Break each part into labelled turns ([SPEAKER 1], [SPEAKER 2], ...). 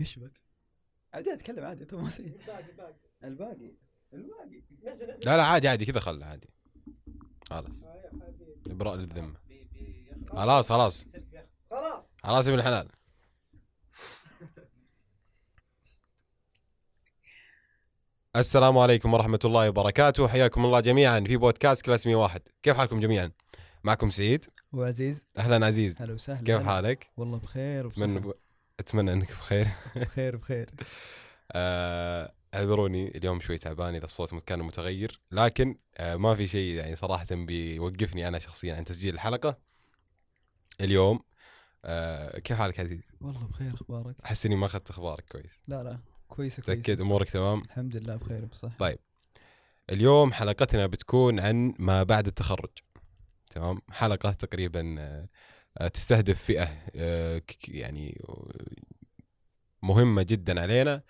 [SPEAKER 1] إيش بك؟ عادي اتكلم عادي تو ما سي- الباقي الباقي.
[SPEAKER 2] لا لا عادي عادي كذا خله عادي. خلاص. إبراء للذمة. خلاص خلاص.
[SPEAKER 1] خلاص
[SPEAKER 2] خلاص. ابن الحلال. السلام عليكم ورحمة الله وبركاته. حياكم الله جميعا في بودكاست كلاس 101 كيف حالكم جميعا؟ معكم سعيد.
[SPEAKER 1] وعزيز.
[SPEAKER 2] أهلا عزيز.
[SPEAKER 1] هلا وسهلا.
[SPEAKER 2] كيف. حالك؟
[SPEAKER 1] والله بخير وبصحة.
[SPEAKER 2] ب... أتمنى أنك بخير.
[SPEAKER 1] بخير بخير.
[SPEAKER 2] آه، اعذروني اليوم شوي تعبان إذا الصوت كان متغير. لكن آه، ما في شيء يعني صراحة بيوقفني أنا شخصيا عن تسجيل الحلقة. اليوم آه، كيف حالك عزيز؟
[SPEAKER 1] والله بخير أخبارك؟
[SPEAKER 2] أحس إني ما أخذت أخبارك كويس.
[SPEAKER 1] لا لا كويسة كويسة.
[SPEAKER 2] تأكد أمورك تمام؟
[SPEAKER 1] الحمد لله بخير بصح
[SPEAKER 2] طيب. اليوم حلقتنا بتكون عن ما بعد التخرج. تمام؟ حلقة تقريبا آه، تستهدف فئة آه، يعني مهمة جدا علينا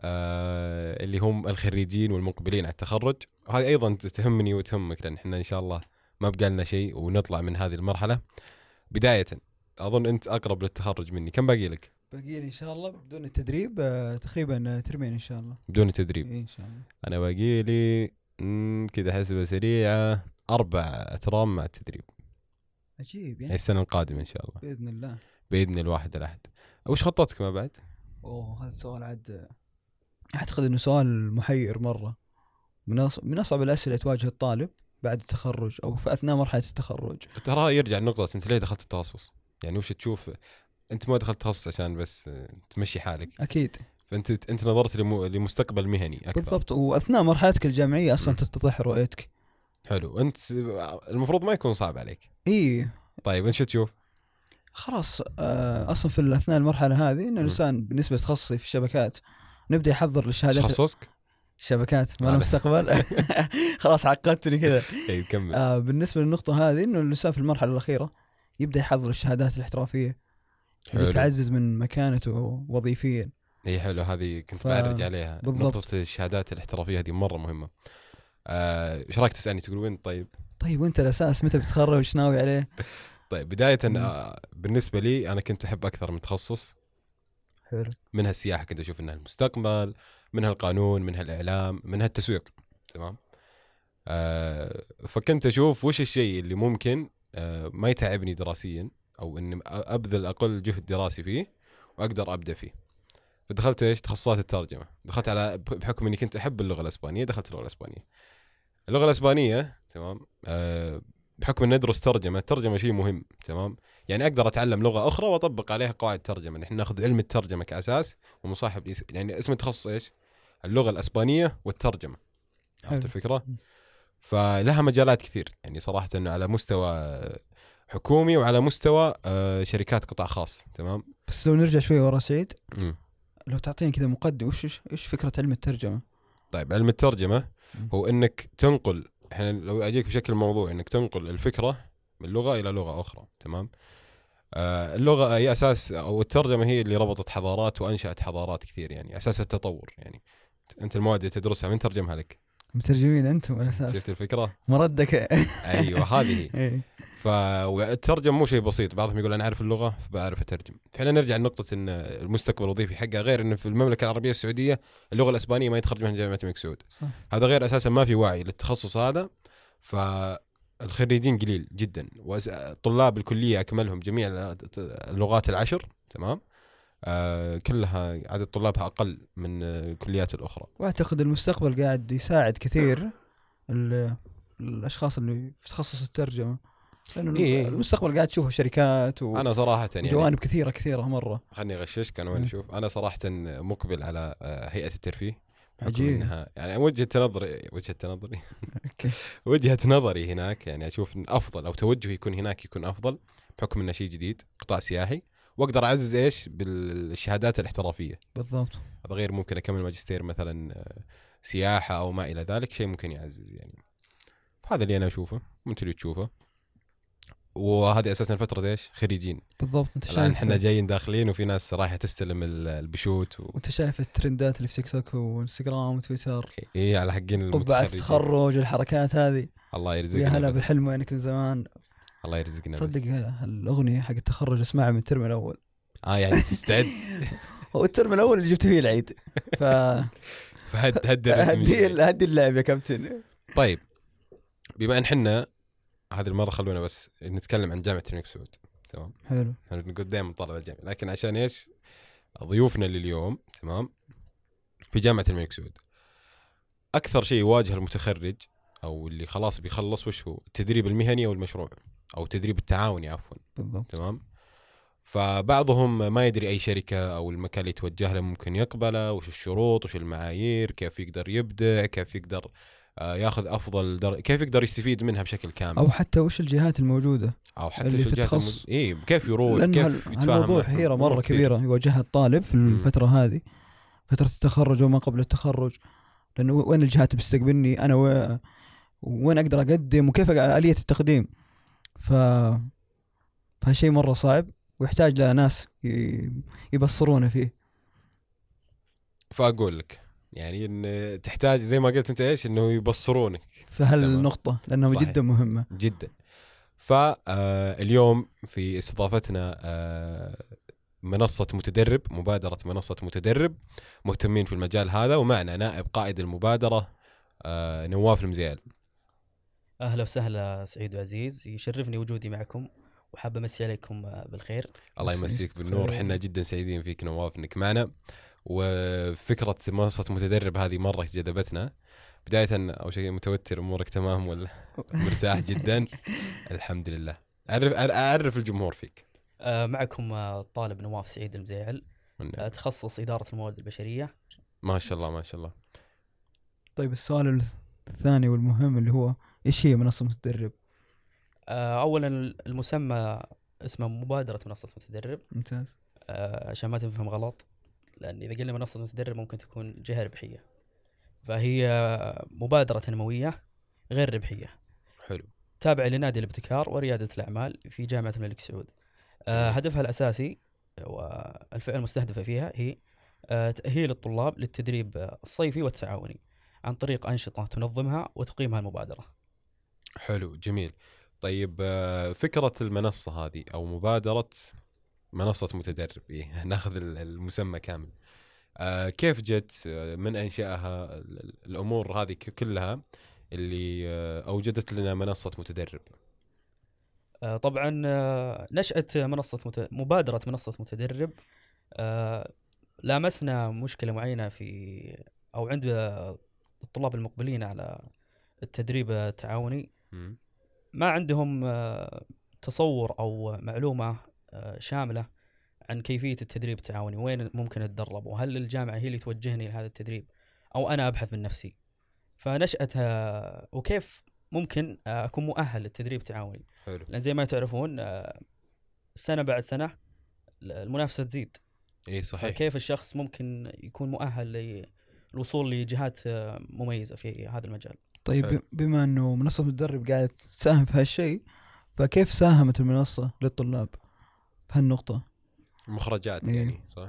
[SPEAKER 2] آه، اللي هم الخريجين والمقبلين على التخرج. وهذه أيضا تهمني وتهمك لأن إحنا إن شاء الله ما بقى لنا شيء ونطلع من هذه المرحلة. بداية أظن أنت أقرب للتخرج مني. كم باقي لك؟
[SPEAKER 1] باقي لي إن شاء الله بدون التدريب تقريبا ترمين إن شاء الله.
[SPEAKER 2] بدون تدريب.
[SPEAKER 1] إيه إن شاء الله.
[SPEAKER 2] أنا باقي لي كذا حسبة سريعة. أربع أترام مع التدريب
[SPEAKER 1] عجيب يعني.
[SPEAKER 2] السنة القادمة إن شاء الله.
[SPEAKER 1] بإذن الله.
[SPEAKER 2] بإذن الواحد الأحد. وش خطتك ما بعد؟
[SPEAKER 1] أوه هذا السؤال عاد أعتقد إنه سؤال محير مرة. من من أصعب الأسئلة تواجه الطالب بعد التخرج أو في أثناء مرحلة التخرج.
[SPEAKER 2] ترى يرجع لنقطة أنت ليه دخلت التخصص؟ يعني وش تشوف؟ أنت ما دخلت تخصص عشان بس تمشي حالك.
[SPEAKER 1] أكيد.
[SPEAKER 2] فأنت أنت نظرت لم- لمستقبل مهني أكثر
[SPEAKER 1] بالضبط. وأثناء مرحلتك الجامعية
[SPEAKER 2] أصلا.
[SPEAKER 1] تتضح رؤيتك.
[SPEAKER 2] حلو. انت المفروض ما يكون صعب عليك.
[SPEAKER 1] إي.
[SPEAKER 2] طيب انت شو تشوف؟
[SPEAKER 1] خلاص آه، أصلا في اثناء المرحلة هذه إن الإنسان بالنسبة لتخصصي في الشبكات نبدأ يحضر للشهادات
[SPEAKER 2] تخصصك؟
[SPEAKER 1] الشبكات ما
[SPEAKER 2] هذا.
[SPEAKER 1] له مستقبل خلاص عقدتني كذا.
[SPEAKER 2] اي كمل.
[SPEAKER 1] آه بالنسبة للنقطة هذه إنه الإنسان في المرحلة الأخيرة يبدأ يحضر الشهادات الاحترافية. اللي
[SPEAKER 2] حلو
[SPEAKER 1] تعزز من مكانته وظيفيا.
[SPEAKER 2] إي حلو. هذه كنت
[SPEAKER 1] ف-
[SPEAKER 2] بعرج عليها.
[SPEAKER 1] بالضبط.
[SPEAKER 2] نقطة الشهادات الاحترافية هذه مرة آه، إيش رأيك تسألني؟ تقول وين؟ طيب؟
[SPEAKER 1] طيب وانت الأساس متى بتتخرج وش ناوي عليه؟
[SPEAKER 2] طيب بداية
[SPEAKER 1] مم.
[SPEAKER 2] آه، بالنسبة لي أنا كنت أحب أكثر من تخصص.
[SPEAKER 1] حلو.
[SPEAKER 2] منها السياحه كنت أشوف إنها المستقبل منها القانون منها الاعلام منها التسويق تمام؟ آه فكنت أشوف وش الشيء اللي ممكن آه ما يتعبني دراسيا أو إني أبذل أقل جهد دراسي فيه وأقدر أبدأ فيه. فدخلت إيش؟ تخصصات الترجمة. دخلت على بحكم إني كنت أحب اللغة الإسبانية دخلت اللغة الإسبانية. اللغة الأسبانية تمام آه بحكم إن ندرس ترجمة الترجمة شيء مهم تمام يعني أقدر أتعلم لغة أخرى وأطبق عليها قواعد ترجمة نحن ناخذ علم الترجمة كأساس ومصاحب يعني اسم التخصص إيش؟ اللغة الأسبانية والترجمة عرفت.
[SPEAKER 1] الفكرة؟
[SPEAKER 2] فلها مجالات كثير يعني صراحة انه على مستوى حكومي وعلى مستوى آه، شركات قطاع خاص تمام؟
[SPEAKER 1] بس لو نرجع شوي ورا سعيد. لو تعطيني كذا مقدم وش وش- وش فكرة علم الترجمة؟
[SPEAKER 2] طيب علم
[SPEAKER 1] الترجمة.
[SPEAKER 2] هو إنك تنقل إحنا لو أجيك بشكل موضوعي إنك تنقل الفكرة من لغة إلى لغة أخرى تمام؟ آه، اللغة هي أساس أو الترجمة هي اللي ربطت حضارات وأنشأت حضارات كثير يعني أساس التطور يعني. أنت المواد اللي تدرسها من ترجمها لك؟
[SPEAKER 1] مترجمين أنتم الاساس
[SPEAKER 2] شفت الفكرة؟
[SPEAKER 1] مردك.
[SPEAKER 2] أيوه هذه هي. فالترجم مو شيء بسيط. بعضهم يقول أنا أعرف اللغة فبعرف أترجم. فاحنا نرجع لنقطة إن المستقبل الوظيفي حقها غير انه في المملكة العربية السعودية اللغة الإسبانية ما يتخرج منها جامعة الملك سعود. هذا غير أساسا ما في وعي للتخصص هذا فالخريجين قليل جدا. وطلاب الكلية أكملهم جميع اللغات العشر تمام؟ آه كلها عدد طلابها أقل من الكليات الأخرى.
[SPEAKER 1] وأعتقد المستقبل قاعد يساعد كثير ال- الأشخاص اللي في تخصص الترجمة. لأنه
[SPEAKER 2] إيه.
[SPEAKER 1] المستقبل قاعد تشوفه شركات و-
[SPEAKER 2] أنا صراحة يعني
[SPEAKER 1] وجوانب كثيرة كثيرة مرة.
[SPEAKER 2] خلني أغششك أنا وين. أشوف؟ أنا صراحة مقبل على آه، هيئة الترفيه.
[SPEAKER 1] عجيب.
[SPEAKER 2] إنها يعني وجهة نظري وجهة نظري. وجهة نظري هناك يعني أشوف أفضل أو توجهي يكون هناك يكون أفضل بحكم إنه شيء جديد قطاع سياحي. وأقدر أعزز إيش؟ بالشهادات الاحترافية.
[SPEAKER 1] بالضبط.
[SPEAKER 2] هذا غير ممكن أكمل ماجستير مثلا آه، سياحة أو ما إلى ذلك شيء ممكن يعزز يعني. هذا اللي أنا أشوفه وأنت اللي تشوفه. وهذه أساسا فترة إيش؟ خريجين.
[SPEAKER 1] بالضبط أنت
[SPEAKER 2] الآن
[SPEAKER 1] شايف
[SPEAKER 2] إحنا جايين داخلين وفي ناس رايحة تستلم ال- البشوت و...
[SPEAKER 1] وأنت شايف الترندات اللي في تيك توك وإنستغرام وتويتر.
[SPEAKER 2] إيه على حقين المتخرجين.
[SPEAKER 1] التخرج الحركات هذه.
[SPEAKER 2] الله
[SPEAKER 1] يا
[SPEAKER 2] يرزقنا
[SPEAKER 1] هلا
[SPEAKER 2] بس.
[SPEAKER 1] بالحلم وينك من زمان.
[SPEAKER 2] الله يرزقنا
[SPEAKER 1] صدق. الاغنيه حق التخرج اسمعها من الترم الأول.
[SPEAKER 2] آه يعني تستعد؟
[SPEAKER 1] هو الترم الأول اللي جبت فيه العيد. ف
[SPEAKER 2] فهد
[SPEAKER 1] هدي. هدي اللعب يا كابتن.
[SPEAKER 2] طيب بما إن حنا هذه المرة خلونا بس نتكلم عن جامعة الملك سعود. تمام؟
[SPEAKER 1] حلو.
[SPEAKER 2] إحنا نقول دائما طلبة الجامعة. لكن عشان إيش؟ ضيوفنا لليوم تمام؟ في جامعة الملك سعود. أكثر شيء يواجه المتخرج أو اللي خلاص بيخلص وش هو؟ التدريب المهني أو المشروع أو التدريب التعاوني عفوا.
[SPEAKER 1] بالضبط.
[SPEAKER 2] تمام؟ فبعضهم ما يدري أي شركة أو المكان اللي يتوجه له ممكن يقبله وش الشروط وش المعايير كيف يقدر يبدع كيف يقدر ياخذ أفضل در... كيف يقدر يستفيد منها بشكل كامل
[SPEAKER 1] أو حتى وش الجهات الموجودة
[SPEAKER 2] أو حتى
[SPEAKER 1] اللي في
[SPEAKER 2] الجهات
[SPEAKER 1] التخصص.
[SPEAKER 2] المد... اي كيف يروح كيف يتفاهم
[SPEAKER 1] هالموضوع
[SPEAKER 2] معهم.
[SPEAKER 1] حيرة مرة
[SPEAKER 2] كثير.
[SPEAKER 1] كبيرة يواجهها الطالب في. الفترة هذه فترة التخرج وما قبل التخرج لأنه وين الجهات بتستقبلني أنا و... وين أقدر أقدم وكيف آلية التقديم ف فهالشيء مرة صعب ويحتاج لناس ي... يبصرونه فيه
[SPEAKER 2] فأقول لك يعني إن تحتاج زي ما قلت أنت إيش؟ إنه يبصرونك.
[SPEAKER 1] في هالنقطه لأنها
[SPEAKER 2] صحيح.
[SPEAKER 1] جدا مهمة.
[SPEAKER 2] جدا. فاليوم في استضافتنا آه، منصة متدرب مبادرة منصة متدرب مهتمين في المجال هذا ومعنا نائب قائد المبادرة آه، نواف المزيال
[SPEAKER 3] أهلا وسهلا سعيد وعزيز. يشرفني وجودي معكم وحاب أمسي عليكم بالخير.
[SPEAKER 2] الله. يمسيك. بالنور. إحنا جدا سعيدين فيك نواف إنك معنا. وفكرة منصة متدرب هذه مرة جذبتنا. بداية أول شيء متوتر أمورك تمام ولا مرتاح جدا؟ الحمد لله. أعرف أعرف الجمهور فيك.
[SPEAKER 3] آه، معكم آه، الطالب نواف سعيد المزيعل. آه، تخصص إدارة الموارد البشرية.
[SPEAKER 2] ما شاء الله ما شاء الله.
[SPEAKER 1] طيب السؤال الثاني والمهم اللي هو إيش هي منصة متدرب؟
[SPEAKER 3] آه، اولا المسمى اسمه مبادرة منصة متدرب.
[SPEAKER 1] ممتاز.
[SPEAKER 3] آه، عشان ما تفهم غلط. لأن إذا قلنا منصة متدرب ممكن تكون جهة ربحية. فهي مبادرة تنمويه غير ربحية.
[SPEAKER 2] حلو.
[SPEAKER 3] تابعة لنادي الابتكار وريادة الأعمال في جامعة الملك سعود. آه، هدفها الأساسي والفئة المستهدفة فيها هي آه، تأهيل الطلاب للتدريب الصيفي والتعاوني عن طريق أنشطة تنظمها وتقيمها المبادرة.
[SPEAKER 2] حلو جميل. طيب آه، فكرة المنصة هذه أو مبادرة منصة متدرب إيه ناخذ ال- المسمى كامل. آه، كيف جت؟ آه، من أنشأها؟ ال- ال- الأمور هذه كلها اللي آه، أوجدت لنا منصة متدرب.
[SPEAKER 3] طبعا نشأة منصة. مبادرة منصة متدرب. لامسنا مشكلة معينة في أو عند الطلاب المقبلين على التدريب التعاوني. ما عندهم تصور أو معلومة آه، شاملة عن كيفية التدريب التعاوني وين ممكن أتدرب وهل الجامعة هي اللي توجهني لهذا التدريب أو أنا أبحث من نفسي. فنشأتها وكيف ممكن آه، أكون مؤهل للتدريب التعاوني
[SPEAKER 2] حلو.
[SPEAKER 3] لأن زي ما تعرفون آه، سنة بعد سنة المنافسة تزيد.
[SPEAKER 2] إيه صحيح.
[SPEAKER 3] فكيف الشخص ممكن يكون مؤهل للوصول لجهات آه، مميزة في هذا المجال.
[SPEAKER 1] طيب
[SPEAKER 2] حلو.
[SPEAKER 1] بما إنه منصة متدرب قاعد تساهم في هالشيء فكيف ساهمت المنصة للطلاب؟ في هالنقطه
[SPEAKER 2] مخرجات
[SPEAKER 1] إيه.
[SPEAKER 2] يعني صح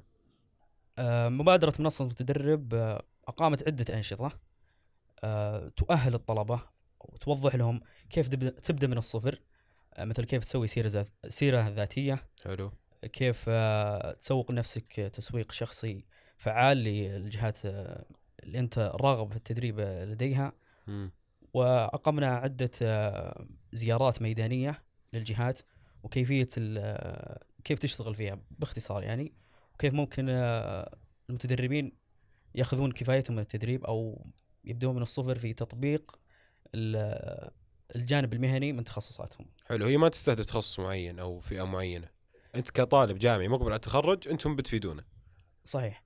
[SPEAKER 3] آه، مبادرة منصة متدرب آه، أقامت عدة أنشطة آه، تؤهل الطلبة وتوضح لهم كيف تبدأ, تبدأ من الصفر آه، مثل كيف تسوي سيرة ذات سيرة ذاتية
[SPEAKER 2] حلو
[SPEAKER 3] كيف آه، تسوق نفسك تسويق شخصي فعال للجهات اللي أنت راغب في التدريب لديها
[SPEAKER 2] مم.
[SPEAKER 3] وأقمنا عدة آه، زيارات ميدانية للجهات آه، كيف تشتغل فيها باختصار يعني وكيف ممكن آه، المتدربين يأخذون كفايتهم من التدريب أو يبدون من الصفر في تطبيق ال- الجانب المهني من تخصصاتهم.
[SPEAKER 2] حلو. هي ما تستهدف تخصص معين أو فئة معينة. أنت كطالب جامعي مقبل على التخرج أنتم بتفيدونه.
[SPEAKER 3] صحيح.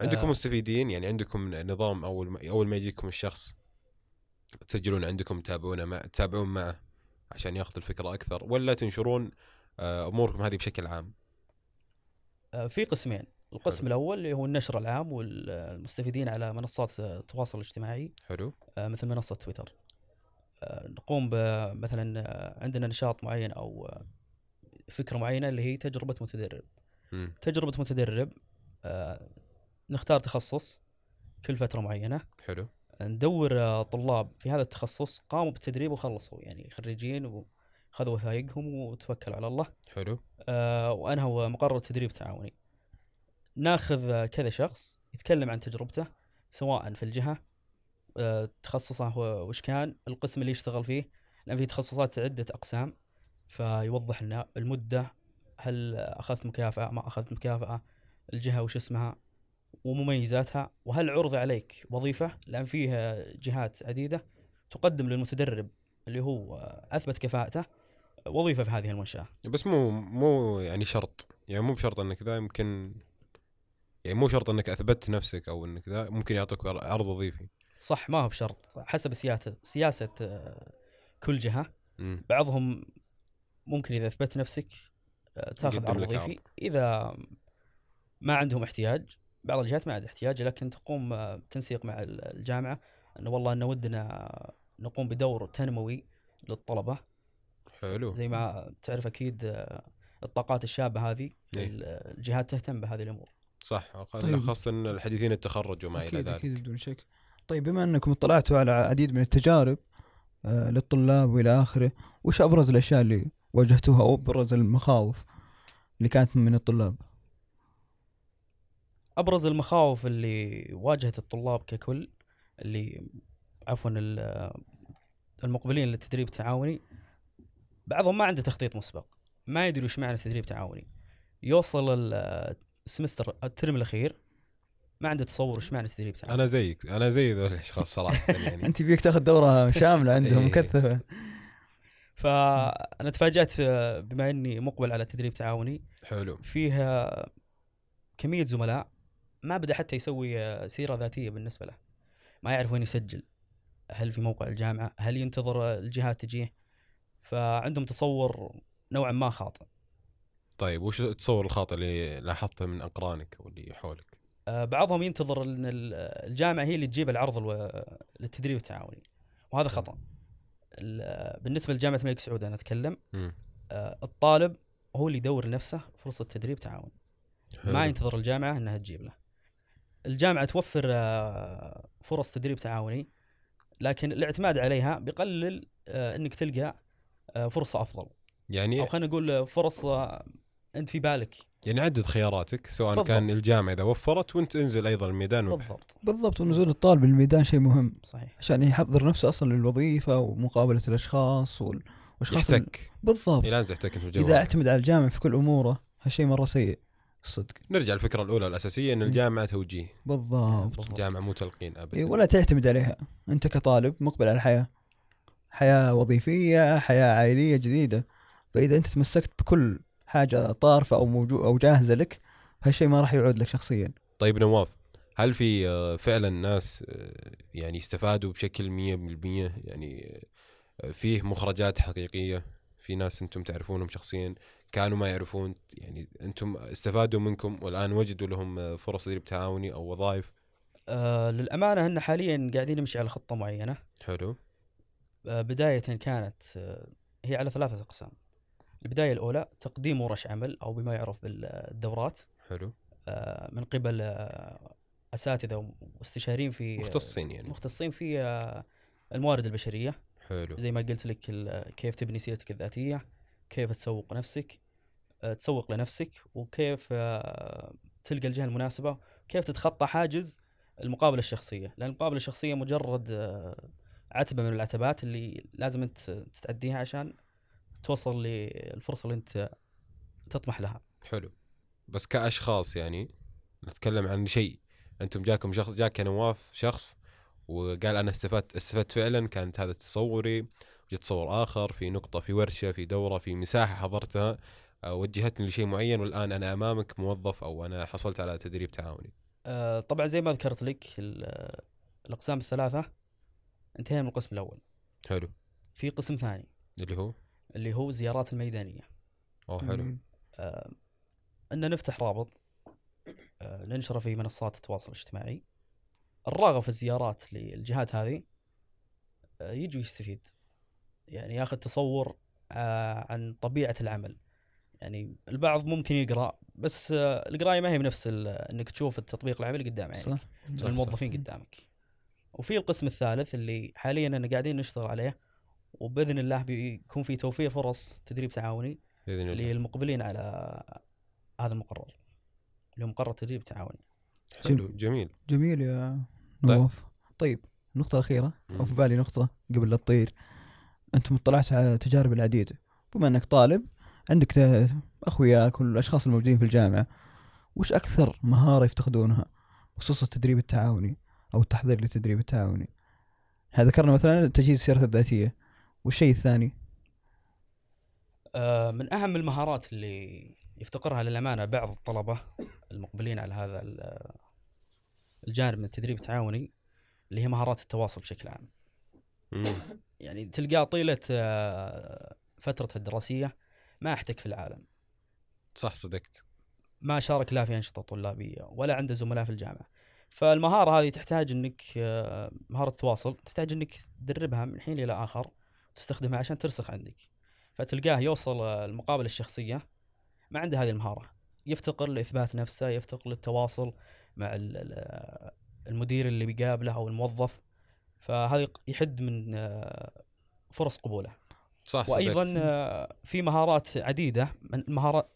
[SPEAKER 2] عندكم
[SPEAKER 3] آه.
[SPEAKER 2] مستفيدين؟ يعني عندكم نظام أول ما أول ما يجيكم الشخص تسجلون عندكم تتابعونه مع تتابعون معه؟ عشان ياخذ الفكرة أكثر ولا تنشرون آه، أموركم هذه بشكل عام؟
[SPEAKER 3] آه، في قسمين. القسم
[SPEAKER 2] حلو.
[SPEAKER 3] الأول اللي هو النشر العام والمستفيدين على منصات التواصل الاجتماعي
[SPEAKER 2] حلو.
[SPEAKER 3] آه، مثل منصة تويتر. نقوم مثلا عندنا نشاط معين أو آه، فكرة معينة اللي هي تجربة متدرب.
[SPEAKER 2] مم.
[SPEAKER 3] تجربة متدرب نختار تخصص كل فترة معينة.
[SPEAKER 2] حلو.
[SPEAKER 3] ندور آه، طلاب في هذا التخصص قاموا بالتدريب وخلصوا يعني خريجين خذوا وثائقهم وتوكلوا على الله.
[SPEAKER 2] حلو.
[SPEAKER 3] آه، وانهوا مقرر تدريب تعاوني ناخذ آه، كذا شخص يتكلم عن تجربته سواء في الجهة آه، تخصصه هو وش كان القسم اللي يشتغل فيه. لأن في تخصصات عدة أقسام فيوضح لنا المدة هل أخذت مكافأة ما أخذت مكافأة الجهة وش اسمها ومميزاتها وهل عرض عليك وظيفة لأن فيه جهات عديدة تقدم للمتدرب اللي هو أثبت كفاءته وظيفة في هذه المنشأة؟
[SPEAKER 2] بس مو مو يعني شرط. يعني مو بشرط إنك ذا يمكن يعني مو شرط إنك اثبتت نفسك أو إنك ذا ممكن يعطوك عرض وظيفي.
[SPEAKER 3] صح ما هو بشرط. حسب سياسة سياسة آه، كل جهة.
[SPEAKER 2] مم.
[SPEAKER 3] بعضهم ممكن إذا أثبت نفسك آه، تاخذ عرض وظيفي. إذا ما عندهم احتياج بعض الجهات ما عندها احتياج لكن تقوم آه، بتنسيق مع ال- الجامعة. إنه والله ان ودنا نقوم بدور تنموي للطلبة.
[SPEAKER 2] حلو.
[SPEAKER 3] زي ما تعرف أكيد آه، الطاقات الشابة هذه
[SPEAKER 2] إيه.
[SPEAKER 3] ال- الجهات تهتم بهذه الأمور.
[SPEAKER 2] صح.
[SPEAKER 1] طيب.
[SPEAKER 2] خاصة الحديثين التخرج وما
[SPEAKER 1] إلى
[SPEAKER 2] ذلك.
[SPEAKER 1] أكيد بدون شك. طيب بما أنكم اطلعتوا على عديد من التجارب آه، للطلاب وإلى آخره وش أبرز الأشياء اللي واجهتوها أو أبرز المخاوف اللي كانت من الطلاب؟
[SPEAKER 3] أبرز المخاوف اللي واجهت الطلاب ككل اللي عفوا ال- المقبلين للتدريب التعاوني بعضهم ما عنده تخطيط مسبق ما يدري وش معنى تدريب تعاوني يوصل ال- السمستر الترم الأخير ما عنده تصور وش معنى تدريب تعاوني
[SPEAKER 2] أنا زيك أنا زي ذول الأشخاص صراحة يعني.
[SPEAKER 1] أنت فيك تاخذ دورة شاملة عندهم
[SPEAKER 2] إيه.
[SPEAKER 3] مكثفة. فأنا تفاجأت بما إني مقبل على تدريب تعاوني
[SPEAKER 2] حلو.
[SPEAKER 3] فيها كمية زملاء ما بدأ حتى يسوي آه، سيرة ذاتية بالنسبة له. ما يعرف وين يسجل. هل في موقع الجامعة؟ هل ينتظر آه، الجهات تجيه؟ فعندهم تصور نوعا ما خاطئ.
[SPEAKER 2] طيب وش التصور الخاطئ اللي لاحظته من أقرانك واللي حولك؟
[SPEAKER 3] آه، بعضهم ينتظر إن ال- الجامعة هي اللي تجيب العرض للتدريب التعاوني. وهذا خطأ. ال- بالنسبة لجامعة الملك سعود أنا أتكلم
[SPEAKER 2] مم.
[SPEAKER 3] آه، الطالب هو اللي يدور لنفسه فرصة تدريب تعاوني.
[SPEAKER 2] حلو.
[SPEAKER 3] ما ينتظر الجامعة إنها تجيب له. الجامعة توفر آه، فرص تدريب تعاوني لكن الاعتماد عليها بيقلل آه، إنك تلقى آه، فرصة أفضل.
[SPEAKER 2] يعني
[SPEAKER 3] أو خلينا نقول فرص آه، أنت في بالك.
[SPEAKER 2] يعني عدد خياراتك سواء
[SPEAKER 3] بالضبط.
[SPEAKER 2] كان الجامعة إذا وفرت وأنت انزل أيضا الميدان.
[SPEAKER 3] بالضبط.
[SPEAKER 1] بالضبط ونزول الطالب الميدان شيء مهم.
[SPEAKER 3] صحيح.
[SPEAKER 1] عشان يحضر نفسه أصلا للوظيفة ومقابلة الأشخاص وال- والأشخاص ال-
[SPEAKER 2] يحتك
[SPEAKER 1] بالضبط.
[SPEAKER 2] إيه، لازم تحتك أنت.
[SPEAKER 1] إذا أعتمد على الجامع في كل أموره هالشيء مرة سيء. الصدق
[SPEAKER 2] نرجع الفكرة الأولى الأساسية إن الجامعة توجيه.
[SPEAKER 1] بالضبط.
[SPEAKER 3] بالضبط.
[SPEAKER 2] الجامعة مو تلقين ابدا.
[SPEAKER 1] إيه، ولا تعتمد عليها. أنت كطالب مقبل على الحياة. حياة وظيفية حياة عائلية جديدة. فإذا أنت تمسكت بكل حاجة طارفة أو موجود أو جاهزة لك هالشيء ما راح يعود لك شخصيا.
[SPEAKER 2] طيب نواف هل في آه، فعلا ناس آه، يعني استفادوا بشكل 100% يعني آه، فيه مخرجات حقيقية؟ في ناس أنتم تعرفونهم شخصيا كانوا ما يعرفون يعني أنتم استفادوا منكم والآن وجدوا لهم فرص تدريب تعاوني أو وظائف.
[SPEAKER 3] آه للأمانة ان حاليا قاعدين نمشي على خطة معينة.
[SPEAKER 2] حلو.
[SPEAKER 3] آه بداية كانت آه هي على ثلاثة أقسام. البداية الأولى تقديم ورش عمل أو بما يعرف بالدورات.
[SPEAKER 2] حلو.
[SPEAKER 3] آه من قبل آه أساتذة واستشاريين في
[SPEAKER 2] مختصين يعني.
[SPEAKER 3] مختصين في آه، الموارد البشرية.
[SPEAKER 2] حلو.
[SPEAKER 3] زي ما قلت لك كيف تبني سيرتك الذاتية كيف تسوق نفسك آه، تسوق لنفسك وكيف آه، تلقى الجهة المناسبة كيف تتخطى حاجز المقابلة الشخصية. لأن المقابلة الشخصية مجرد آه، عتبة من العتبات اللي لازم أنت تتعديها عشان توصل للفرصة اللي أنت تطمح لها.
[SPEAKER 2] حلو. بس كأشخاص يعني نتكلم عن شيء أنتم جاكم شخص جاك يا نواف شخص وقال أنا استفدت استفدت فعلا كانت هذا تصوري. وجدت تصور آخر في نقطة في ورشة في دورة في مساحة حضرتها آه، وجهتني لشيء معين والآن أنا أمامك موظف أو أنا حصلت على تدريب تعاوني.
[SPEAKER 3] آه، طبعا زي ما ذكرت لك ال- الأقسام الثلاثة انتهينا من القسم الأول.
[SPEAKER 2] حلو.
[SPEAKER 3] في قسم ثاني.
[SPEAKER 2] اللي هو؟
[SPEAKER 3] اللي هو الزيارات الميدانية.
[SPEAKER 2] أوه حلو.
[SPEAKER 3] آه، إن نفتح رابط آه، ننشره في منصات التواصل الاجتماعي. الراغب في الزيارات للجهات هذه آه، يجي يستفيد يعني ياخذ تصور آه، عن طبيعة العمل. يعني البعض ممكن يقرأ بس آه، القراية ما هي بنفس ال- إنك تشوف التطبيق العملي قدام عينك.
[SPEAKER 1] صح.
[SPEAKER 2] صح،
[SPEAKER 3] الموظفين قدامك. وفي القسم الثالث اللي حاليا أنا قاعدين نشتغل عليه وبإذن الله بيكون في توفير فرص تدريب تعاوني
[SPEAKER 2] بإذن الله.
[SPEAKER 3] للمقبلين على هذا المقرر اللي هو مقرر تدريب تعاوني.
[SPEAKER 2] حلو جميل.
[SPEAKER 1] جميل يا
[SPEAKER 2] طيب.
[SPEAKER 1] طيب النقطة الأخيرة. أو في بالي نقطة قبل لا تطير. أنت مطلعت على تجارب العديد. بما أنك طالب عندك أخوياك والأشخاص الموجودين في الجامعة وش أكثر مهارة يفتقدونها؟ بخصوص التدريب التعاوني أو التحضير للتدريب التعاوني. هذا ذكرنا مثلا تجهيز السيرة الذاتية؟ والشيء الثاني؟
[SPEAKER 3] آه، من أهم المهارات اللي يفتقرها للأمانة بعض الطلبة المقبلين على هذا ال- الجانب من التدريب التعاوني اللي هي مهارات التواصل بشكل عام. يعني تلقاه طيلة آه، فترته الدراسية ما احتك في العالم.
[SPEAKER 2] صح صدقت.
[SPEAKER 3] ما شارك لا في أنشطة طلابية ولا عنده زملاء في الجامعة. فالمهارة هذه تحتاج إنك آه، مهارة التواصل تحتاج إنك تدربها من حين إلى آخر تستخدمها عشان ترسخ عندك. فتلقاه يوصل آه، المقابله الشخصية ما عنده هذه المهارة. يفتقر لإثبات نفسه يفتقر للتواصل مع ال- ال- المدير اللي بيقابله أو الموظف. فهذا يحد من آه، فرص قبوله.
[SPEAKER 2] صح
[SPEAKER 3] وأيضا
[SPEAKER 2] صدقت.
[SPEAKER 3] آه، في مهارات عديدة. من مهارات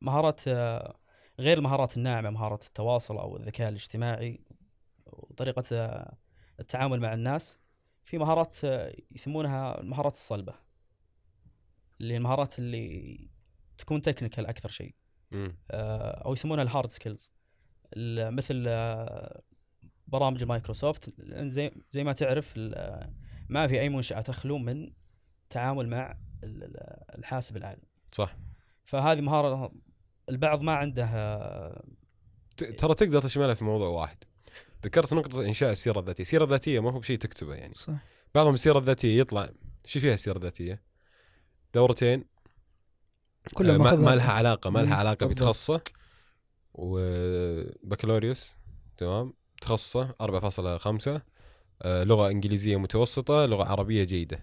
[SPEAKER 3] مهارات آه، غير المهارات الناعمة مهارة التواصل أو الذكاء الاجتماعي وطريقة التعامل مع الناس. في مهارات يسمونها المهارات الصلبة. اللي المهارات اللي تكون technical أكثر شيء. أو يسمونها ال hard skills مثل آه، برامج مايكروسوفت. زي زي ما تعرف ال- ما في أي منشأة تخلو من تعامل مع ال- ال- الحاسب الآلي
[SPEAKER 2] صح.
[SPEAKER 3] فهذه مهارة البعض ما عنده آه،
[SPEAKER 2] ترى تقدر تشملها في موضوع واحد. ذكرت نقطة إنشاء السيرة الذاتية، السيرة الذاتية ما هو بشيء تكتبه يعني،
[SPEAKER 1] صح.
[SPEAKER 2] بعضهم السيرة الذاتية يطلع شو فيها السيرة الذاتية؟ دورتين.
[SPEAKER 1] كلها
[SPEAKER 2] آه، ما, ما لها علاقة ما لها علاقة. بتخصصه. وبكالوريوس تمام. تخصصه 4.5 آه، لغة إنجليزية متوسطة لغة عربية جيدة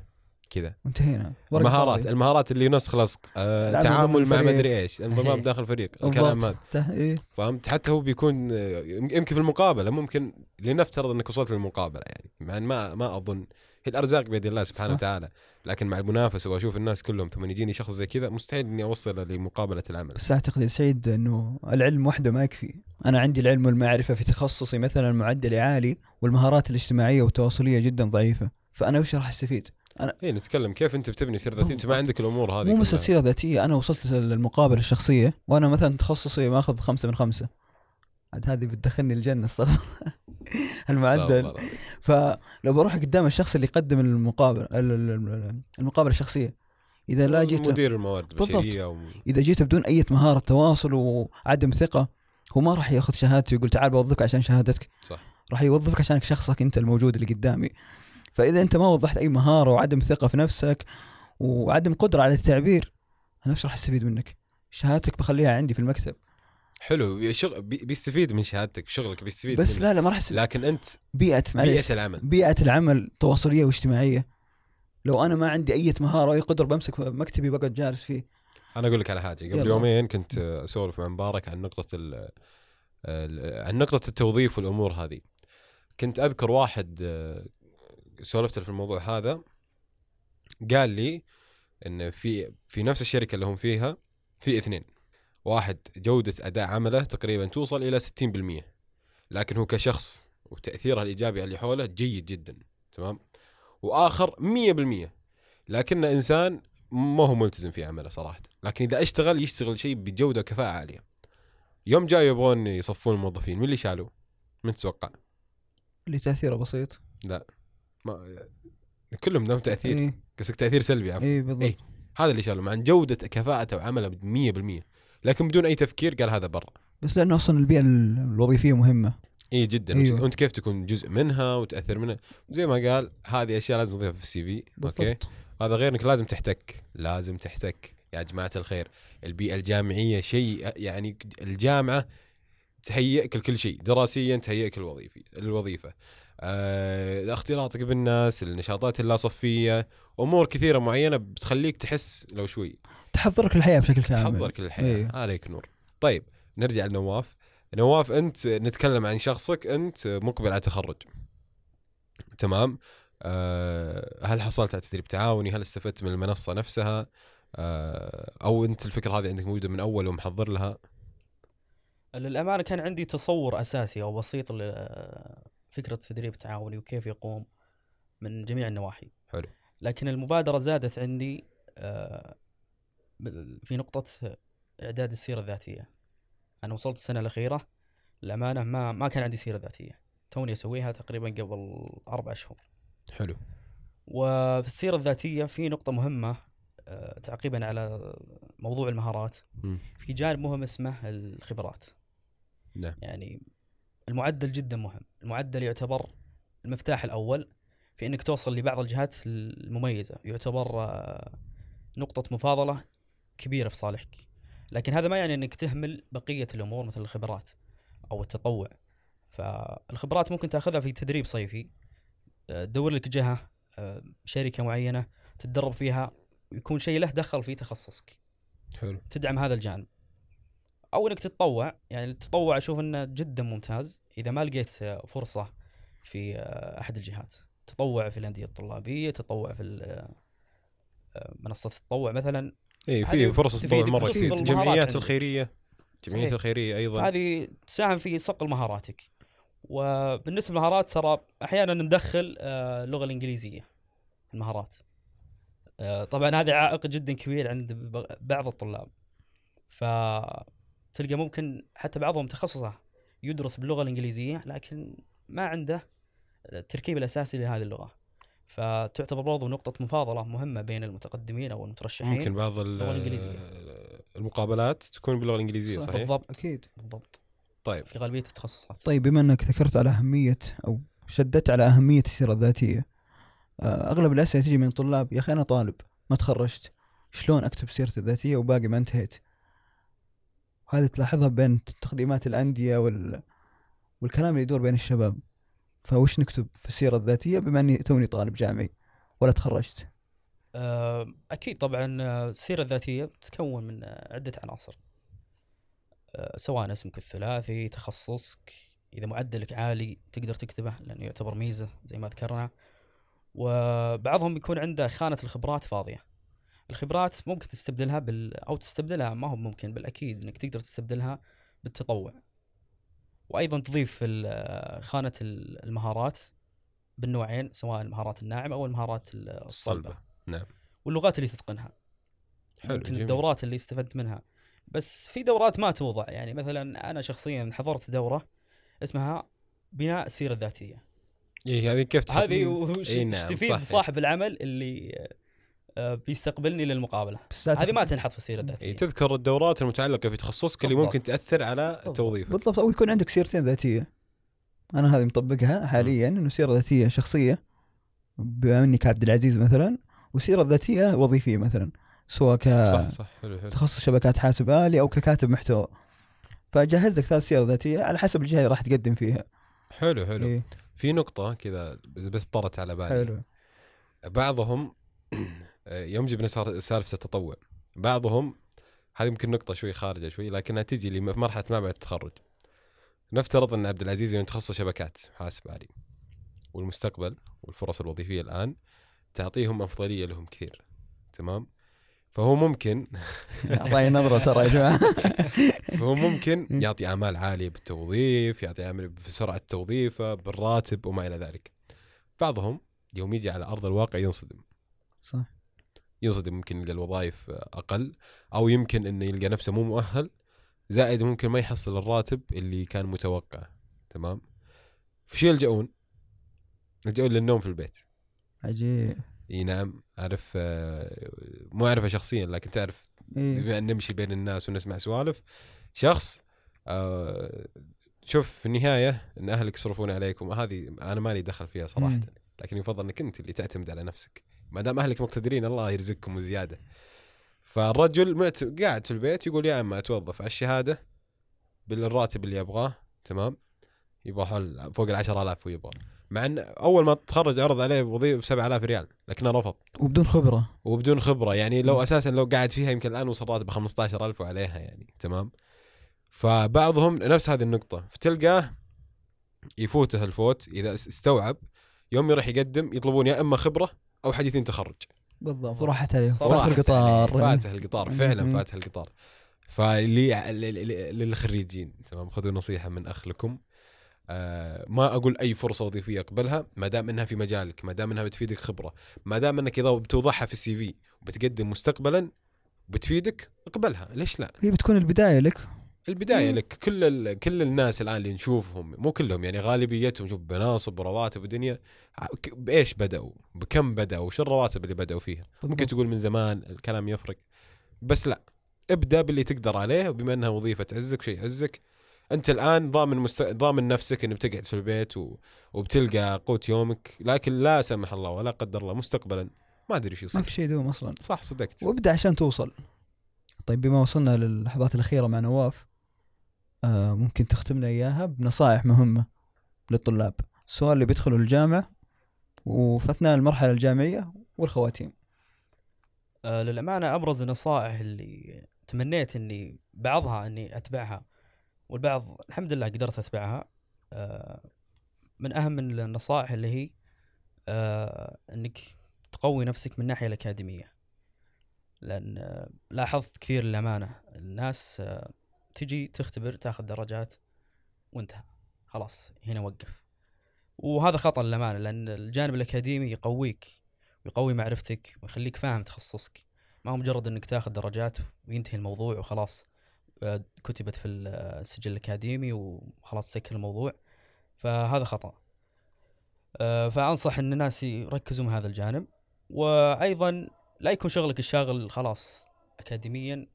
[SPEAKER 2] كذا.
[SPEAKER 1] انتهينا.
[SPEAKER 2] مهارات
[SPEAKER 1] فاضية.
[SPEAKER 2] المهارات اللي نسخ لصق آه، تعامل مع
[SPEAKER 1] الفريق.
[SPEAKER 2] مدري إيش. انضمام داخل الفريق الكلام هذا.
[SPEAKER 1] إيه.
[SPEAKER 2] فهمت؟ حتى هو بيكون آه، يمكن في المقابلة ممكن لنفترض إنك وصلت للمقابلة يعني. مع ما ما أظن هي الأرزاق بيد الله سبحانه
[SPEAKER 1] صح.
[SPEAKER 2] وتعالى. لكن مع المنافسة وأشوف الناس كلهم ثم يجيني شخص زي كذا مستحيل إني أوصل لمقابلة العمل.
[SPEAKER 1] بس أعتقد يا سعيد إنه العلم وحده ما يكفي. أنا عندي العلم والمعرفة في تخصصي مثلا معدلي عالي والمهارات الاجتماعية والتواصلية جدا ضعيفة. فأنا وش راح أستفيد؟
[SPEAKER 2] اي نتكلم كيف أنت بتبني سيرة ذاتية؟ أنت ما عندك الأمور هذه
[SPEAKER 1] مو بس
[SPEAKER 2] كلها.
[SPEAKER 1] سيره ذاتيه أنا وصلت للمقابلة الشخصية وأنا مثلا تخصصي ماخذ خمسة من خمسة. عاد هذه بتدخلني الجنة الصراحه المعدل. فلو بروح قدام الشخص اللي يقدم المقابله ال- ال- ال- المقابلة الشخصية إذا لا جيت
[SPEAKER 2] مدير الموارد. البشرية و...
[SPEAKER 1] إذا جيت بدون أي مهارة تواصل وعدم ثقة هو ما راح ياخذ شهادتي ويقول تعال بوظفك عشان شهادتك
[SPEAKER 2] صح.
[SPEAKER 1] راح يوظفك عشانك شخصك أنت الموجود اللي قدامي فإذا أنت ما وضحت أي مهارة وعدم ثقة في نفسك وعدم قدرة على التعبير أنا إيش راح أستفيد منك شهادتك بخليها عندي في المكتب
[SPEAKER 2] حلو شغل بي- بيستفيد من شهادتك شغلك بيستفيد
[SPEAKER 1] بس. لا لا ما راح استفيد
[SPEAKER 2] لكن أنت
[SPEAKER 1] بيئة معلش
[SPEAKER 2] بيئة العمل.
[SPEAKER 1] بيئة العمل تواصلية واجتماعية. لو أنا ما عندي أي مهارة واي قدرة بمسك مكتبي بقعد جالس فيه.
[SPEAKER 2] أنا أقول لك على حاجة قبل
[SPEAKER 1] يلا.
[SPEAKER 2] يومين كنت أسولف مع مبارك عن نقطة ال عن نقطة التوظيف والأمور هذه. كنت أذكر واحد سولفت في الموضوع هذا قال لي إن في في نفس الشركة اللي هم فيها في اثنين. واحد جودة أداء عمله تقريبا توصل إلى 60% لكن هو كشخص وتأثيره الإيجابي على اللي حوله جيد جدا تمام؟ وآخر 100% لكنه إنسان ما هو ملتزم في عمله صراحة. لكن إذا أشتغل يشتغل شيء بجودة وكفاءة عالية. يوم جاي يبغون يصفون الموظفين من اللي شالوه؟ من تتوقع؟
[SPEAKER 1] اللي تأثيره بسيط.
[SPEAKER 2] ما كلهم لهم تأثير.
[SPEAKER 1] اي
[SPEAKER 2] قصدك تأثير سلبي عفوا.
[SPEAKER 1] اي بالضبط.
[SPEAKER 2] إيه. هذا اللي شالوه مع ان جودة كفاءته وعمله 100% لكن بدون أي تفكير قال هذا برا.
[SPEAKER 1] بس لأنه أصلا البيئة الوظيفية مهمة.
[SPEAKER 2] إي جدا.
[SPEAKER 1] أيوة.
[SPEAKER 2] أيوة. انت كيف تكون جزء منها وتأثر منها؟ زي ما قال هذه أشياء لازم تضيفها في ال CV.
[SPEAKER 1] أوكي؟
[SPEAKER 2] هذا غير إنك لازم تحتك. لازم تحتك. يا جماعة الخير. البيئة الجامعية شيء يعني الجامعة تهيئك لكل شيء. دراسيا تهيئك الوظيفي الوظيفه اختلاطك بالناس النشاطات اللا صفيه أمور كثيرة معينة بتخليك تحس لو شوي.
[SPEAKER 1] تحضرك الحياة بشكل كامل.
[SPEAKER 2] تحضرك للحياه
[SPEAKER 1] إيه.
[SPEAKER 2] عليك نور. طيب نرجع لنواف. نواف أنت نتكلم عن شخصك أنت مقبل على تخرج تمام؟ آه، هل حصلت على تدريب تعاوني؟ هل استفدت من المنصة نفسها؟ آه، أو أنت الفكرة هذه عندك موجودة من أول ومحضر لها؟
[SPEAKER 3] للأمانة كان عندي تصور أساسي أو بسيط لفكرة التدريب التعاوني وكيف يقوم من جميع النواحي.
[SPEAKER 2] حلو.
[SPEAKER 3] لكن المبادرة زادت عندي آه، في نقطة إعداد السيرة الذاتية. أنا وصلت السنة الأخيرة للأمانة ما ما كان عندي سيرة ذاتية. توني أسويها تقريبا قبل أربع شهور.
[SPEAKER 2] حلو.
[SPEAKER 3] وفي السيرة الذاتية في نقطة مهمة آه، تعقيبا على موضوع المهارات.
[SPEAKER 2] مم.
[SPEAKER 3] في جانب مهم اسمه الخبرات.
[SPEAKER 2] نعم.
[SPEAKER 3] يعني المعدل جدا مهم. المعدل يعتبر المفتاح الأول في أنك توصل لبعض الجهات المميزة. يعتبر آه، نقطة مفاضلة كبيرة في صالحك. لكن هذا ما يعني أنك تهمل بقية الأمور مثل الخبرات أو التطوع. فالخبرات ممكن تأخذها في تدريب صيفي. آه، تدور لك جهة آه، شركة معينة تتدرب فيها ويكون شيء له دخل في تخصصك.
[SPEAKER 2] حلو.
[SPEAKER 3] تدعم هذا الجانب. أو إنك تتطوع يعني التطوع أشوف إنه جدا ممتاز إذا ما لقيت فرصة في آه، أحد الجهات. تطوع في الأندية الطلابية تطوع في آه، منصه التطوع مثلا.
[SPEAKER 2] اي
[SPEAKER 3] هذه
[SPEAKER 2] في فرص تطوع
[SPEAKER 3] مرة
[SPEAKER 2] كثير. الجمعيات. الخيرية الجمعيات. الخيرية أيضا.
[SPEAKER 3] فهذه تساهم في صقل مهاراتك. وبالنسبة للمهارات ترى أحيانا ندخل آه، اللغة الإنجليزية المهارات. طبعا هذا عائق جدا كبير عند بعض الطلاب. فتلقى ممكن حتى بعضهم تخصصه يدرس باللغة الإنجليزية لكن ما عنده التركيب الأساسي لهذه اللغة. فتعتبر برضو نقطة مفاضلة مهمة بين المتقدمين أو المترشحين
[SPEAKER 2] ممكن بعض
[SPEAKER 3] الإنجليزية.
[SPEAKER 2] المقابلات تكون باللغة الإنجليزية
[SPEAKER 1] صح،
[SPEAKER 2] صحيح؟
[SPEAKER 3] بالضبط.
[SPEAKER 1] أكيد.
[SPEAKER 3] بالضبط.
[SPEAKER 2] طيب.
[SPEAKER 3] في غالبية التخصصات.
[SPEAKER 1] طيب بما إنك ذكرت على أهمية أو شددت على أهمية السيرة الذاتية آه، أغلب الأسئلة تجي من طلاب يا أخي أنا طالب ما تخرجت شلون أكتب سيرتي الذاتية وباقي ما انتهيت؟ هذه تلاحظها بين تقديمات الأندية وال... والكلام اللي يدور بين الشباب. فوش نكتب في السيرة الذاتية بما إني توني طالب جامعي ولا تخرجت؟
[SPEAKER 3] آه، أكيد طبعا آه، السيرة الذاتية تتكون من آه، عدة عناصر. سواء اسمك الثلاثي تخصصك إذا معدلك عالي تقدر تكتبه لأنه يعتبر ميزة زي ما ذكرنا. وبعضهم يكون عنده خانة الخبرات فاضية. الخبرات ممكن تستبدلها بال أو تستبدلها ما هو ممكن بالأكيد إنك تقدر تستبدلها بالتطوع. وأيضا تضيف آه، خانة ال- المهارات بالنوعين سواء المهارات الناعمة أو المهارات الصلبة.
[SPEAKER 2] الصلبة. نعم.
[SPEAKER 3] واللغات اللي تتقنها.
[SPEAKER 2] حلو
[SPEAKER 3] يمكن
[SPEAKER 2] جميل.
[SPEAKER 3] الدورات اللي استفدت منها. بس في دورات ما توضع. يعني مثلا أنا شخصيا حضرت دورة اسمها بناء السيره الذاتيه
[SPEAKER 2] اي هذه كيف
[SPEAKER 3] هذه وش
[SPEAKER 2] إي نعم،.
[SPEAKER 3] صاحب العمل اللي آه، بيستقبلني
[SPEAKER 1] للمقابلة.
[SPEAKER 3] هذه ما تنحط في السيرة الذاتية.
[SPEAKER 2] إي تذكر الدورات المتعلقة في تخصصك اللي. ممكن تأثر على. توظيفك.
[SPEAKER 1] بالضبط. أو يكون عندك سيرتين ذاتية. أنا هذه مطبقها حاليا إنه سيرة ذاتية شخصية بما إني كعبد العزيز مثلا وسيرة ذاتية وظيفية مثلا سواء
[SPEAKER 2] صح صح حلو حلو.
[SPEAKER 1] كتخصص شبكات حاسب آلي أو ككاتب محتوى. فجهز لك ثلاث سير ذاتية على حسب الجهة اللي راح تقدم فيها.
[SPEAKER 2] حلو حلو.
[SPEAKER 1] إيه،
[SPEAKER 2] في نقطة كذا بس طرت على بالي.
[SPEAKER 1] حلو.
[SPEAKER 2] بعضهم يوم جبنا سالفة التطوع. بعضهم هذه يمكن نقطة شوي خارجة شوي لكنها تجي لي في مرحلة ما بعد التخرج. نفترض أن عبد العزيز يوم تخصص شبكات حاسب آلي والمستقبل والفرص الوظيفية الآن تعطيهم أفضلية لهم كثير. تمام؟ فهو ممكن
[SPEAKER 1] أعطاني نظرة ترى يا جماعة.
[SPEAKER 2] فهو ممكن يعطي آمال عالية بالتوظيف يعطي آمال في سرعة توظيفه بالراتب وما إلى ذلك. بعضهم يوم يجي على أرض الواقع ينصدم.
[SPEAKER 1] صح.
[SPEAKER 2] ينصدم ممكن يلقى الوظائف أقل أو يمكن انه يلقى نفسه مو مؤهل زائد ممكن ما يحصل الراتب اللي كان متوقع تمام؟ في شو يلجؤون؟ يلجؤون للنوم في البيت.
[SPEAKER 1] عجيب.
[SPEAKER 2] إي نعم أعرف آه، مو أعرفه شخصيا لكن تعرف
[SPEAKER 1] إيه.
[SPEAKER 2] بما أن نمشي بين الناس ونسمع سوالف شخص آه، شوف في النهاية إن أهلك يصرفون عليكم هذه أنا مالي دخل فيها صراحة
[SPEAKER 1] مم.
[SPEAKER 2] لكن يفضل إنك أنت اللي تعتمد على نفسك. ما دام أهلك مقتدرين الله يرزقكم وزياده فالرجل معت... قاعد في البيت يقول يا أما أتوظف على الشهادة بالراتب اللي ابغاه تمام؟ يبغى حول فوق ال 10000 ويبغى مع إن أول ما تخرج عرض عليه وظيفة ب 7000 ريال لكنه رفض.
[SPEAKER 1] وبدون خبرة.
[SPEAKER 2] وبدون خبرة يعني لو. أساسا لو قاعد فيها يمكن الآن وصل راتب 15000 وعليها يعني تمام؟ فبعضهم نفس هذه النقطة. فتلقاه يفوته الفوت إذا استوعب يوم يروح يقدم يطلبون يا إما خبرة أو حديثين تخرج.
[SPEAKER 1] بالضبط وراحت عليه
[SPEAKER 3] صراحة.
[SPEAKER 1] فات القطار.
[SPEAKER 2] فاته القطار فعلا
[SPEAKER 1] مم.
[SPEAKER 2] فاته القطار. فاللي للخريجين. تمام خذوا نصيحة من اخ لكم آه ما أقول أي فرصة وظيفية أقبلها ما دام إنها في مجالك ما دام إنها بتفيدك خبرة ما دام إنك إذا بتوضعها في السي في وبتقدم مستقبلا بتفيدك أقبلها. ليش لا؟
[SPEAKER 1] هي بتكون البداية لك.
[SPEAKER 2] البداية
[SPEAKER 1] مم.
[SPEAKER 2] لك كل ال... كل الناس الآن اللي نشوفهم مو كلهم يعني غالبيتهم شوف بناصب ورواتب ودنيا بإيش بدأوا؟ بكم بدأوا؟ وش الرواتب اللي بدأوا فيها؟ ممكن. تقول من زمان الكلام يفرق بس لا ابدأ باللي تقدر عليه وبما إنها وظيفة تعزك شيء يعزك أنت الآن ضامن مست... ضامن نفسك إنك بتقعد في البيت و... وبتلقى قوت يومك لكن لا سمح الله ولا قدر الله مستقبلا ما أدري إيش
[SPEAKER 1] ما
[SPEAKER 2] يصير
[SPEAKER 1] في شيء دوم أصلا
[SPEAKER 2] صح صدقت
[SPEAKER 1] وابدأ عشان توصل طيب بما وصلنا للحظات الأخيرة مع نواف آه ممكن تختمنا إياها بنصائح مهمة للطلاب. السؤال اللي بيدخلوا الجامعة وفي اثناء المرحلة الجامعية والخواتيم.
[SPEAKER 3] آه للأمانة أبرز النصائح اللي تمنيت إني بعضها إني أتبعها والبعض الحمد لله قدرت أتبعها. آه من أهم النصائح اللي هي إنك تقوي نفسك من الناحية الأكاديمية. لأن آه لاحظت كثير للأمانة الناس تجي تختبر تاخذ درجات وانتهى. خلاص هنا وقف. وهذا خطأ للأمانة لأن الجانب الأكاديمي يقويك ويقوي معرفتك ويخليك فاهم تخصصك. ما هو مجرد إنك تاخذ درجات وينتهي الموضوع وخلاص آه، كتبت في السجل الأكاديمي وخلاص سكر الموضوع. فهذا خطأ. آه، فأنصح إن الناس يركزوا من هذا الجانب. وأيضا لا يكون شغلك الشاغل خلاص اكاديميا.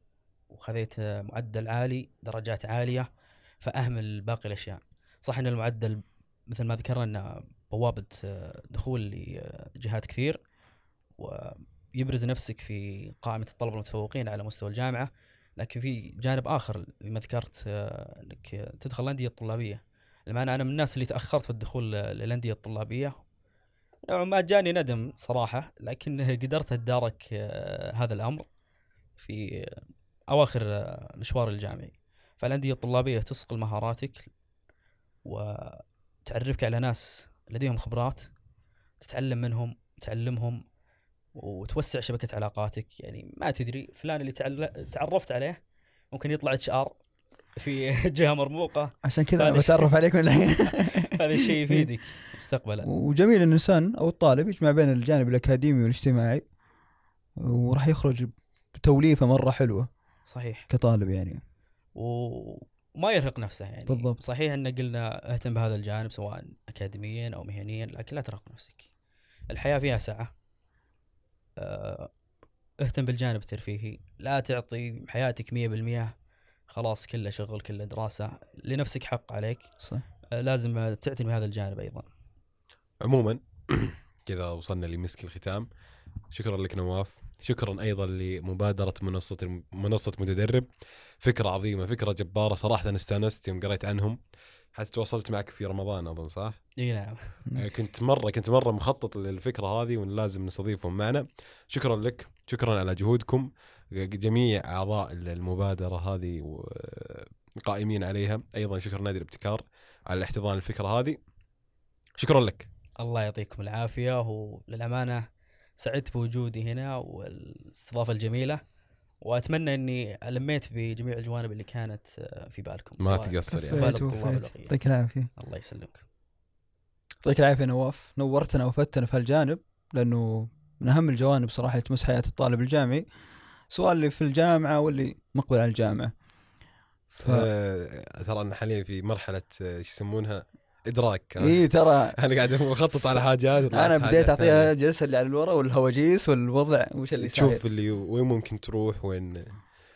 [SPEAKER 3] وخذيت معدل عالي درجات عالية فاهمل باقي الأشياء. صح إن المعدل مثل ما ذكرنا إنه بوابة آه، دخول لجهات كثير ويبرز نفسك في قائمة الطلبة المتفوقين على مستوى الجامعة لكن في جانب آخر اللي ما ذكرت آه، أنك تدخل الأندية الطلابية. لما أنا من الناس اللي تأخرت في الدخول للأندية الطلابية. نوعا ما جاني ندم صراحة لكن قدرت أتدارك آه، هذا الأمر. في أواخر آه، مشواري الجامعي. فالأندية الطلابية تصقل مهاراتك وتعرفك على ناس لديهم خبرات تتعلم منهم تعلمهم وتوسع شبكة علاقاتك. يعني ما تدري فلان اللي تعرفت عليه ممكن يطلع HR في جهة مرموقة
[SPEAKER 1] عشان كذا
[SPEAKER 3] أنا
[SPEAKER 1] بتعرف عليك من الحين
[SPEAKER 3] هذا الشيء يفيدك مستقبلا.
[SPEAKER 1] وجميل إن الإنسان أو الطالب يجمع بين الجانب الأكاديمي والاجتماعي وراح يخرج بتوليفة مرة حلوة.
[SPEAKER 3] صحيح.
[SPEAKER 1] كطالب يعني.
[SPEAKER 3] وما يرهق نفسه يعني.
[SPEAKER 1] بالضبط.
[SPEAKER 3] صحيح إن قلنا اهتم بهذا الجانب سواء اكاديميا أو مهنيا لكن لا ترهق نفسك. الحياة فيها سعة. آه، اهتم بالجانب الترفيهي. لا تعطي حياتك 100% خلاص كله شغل كله دراسة. لنفسك حق عليك.
[SPEAKER 1] صح.
[SPEAKER 3] آه، لازم تعتني بهذا الجانب أيضا.
[SPEAKER 2] عموما كذا وصلنا لمسك الختام. شكرا لك نواف. شكرا أيضا لمبادرة منصة منصة متدرب. فكرة عظيمة فكرة جبارة. صراحة استأنست يوم قريت عنهم. حتى تواصلت معك في رمضان أظن صح؟
[SPEAKER 3] إي نعم.
[SPEAKER 2] آه، كنت مرة كنت مرة مخطط للفكرة هذه وإن لازم نستضيفهم معنا. شكرا لك. شكرا على جهودكم. جميع أعضاء المبادرة هذه قائمين عليها. أيضا شكرا نادي الابتكار على احتضان الفكرة هذه. شكرا لك.
[SPEAKER 3] الله يعطيكم العافية وللأمانة سعدت بوجودي هنا والاستضافة الجميلة وأتمنى إني لميت بجميع الجوانب اللي كانت آه، في بالكم
[SPEAKER 2] ما تقصر يعني.
[SPEAKER 1] يعطيك العافية.
[SPEAKER 3] الله يسلمك.
[SPEAKER 1] يعطيك العافية نواف. نورتنا وفتنا في هالجانب لأنه من أهم الجوانب صراحة اللي تمس حياة الطالب الجامعي. سواء اللي في الجامعة واللي مقبل على الجامعة. ف...
[SPEAKER 2] آه، ترى أنا حاليا في مرحلة آه، شو يسمونها؟ إدراك
[SPEAKER 1] اي ترى
[SPEAKER 2] أنا قاعد اخطط على حاجات أنا
[SPEAKER 1] بديت
[SPEAKER 2] أعطيها.
[SPEAKER 1] الجلسه اللي على الورا والهواجيس والوضع وش اللي
[SPEAKER 2] تشوف اللي وين ممكن تروح وين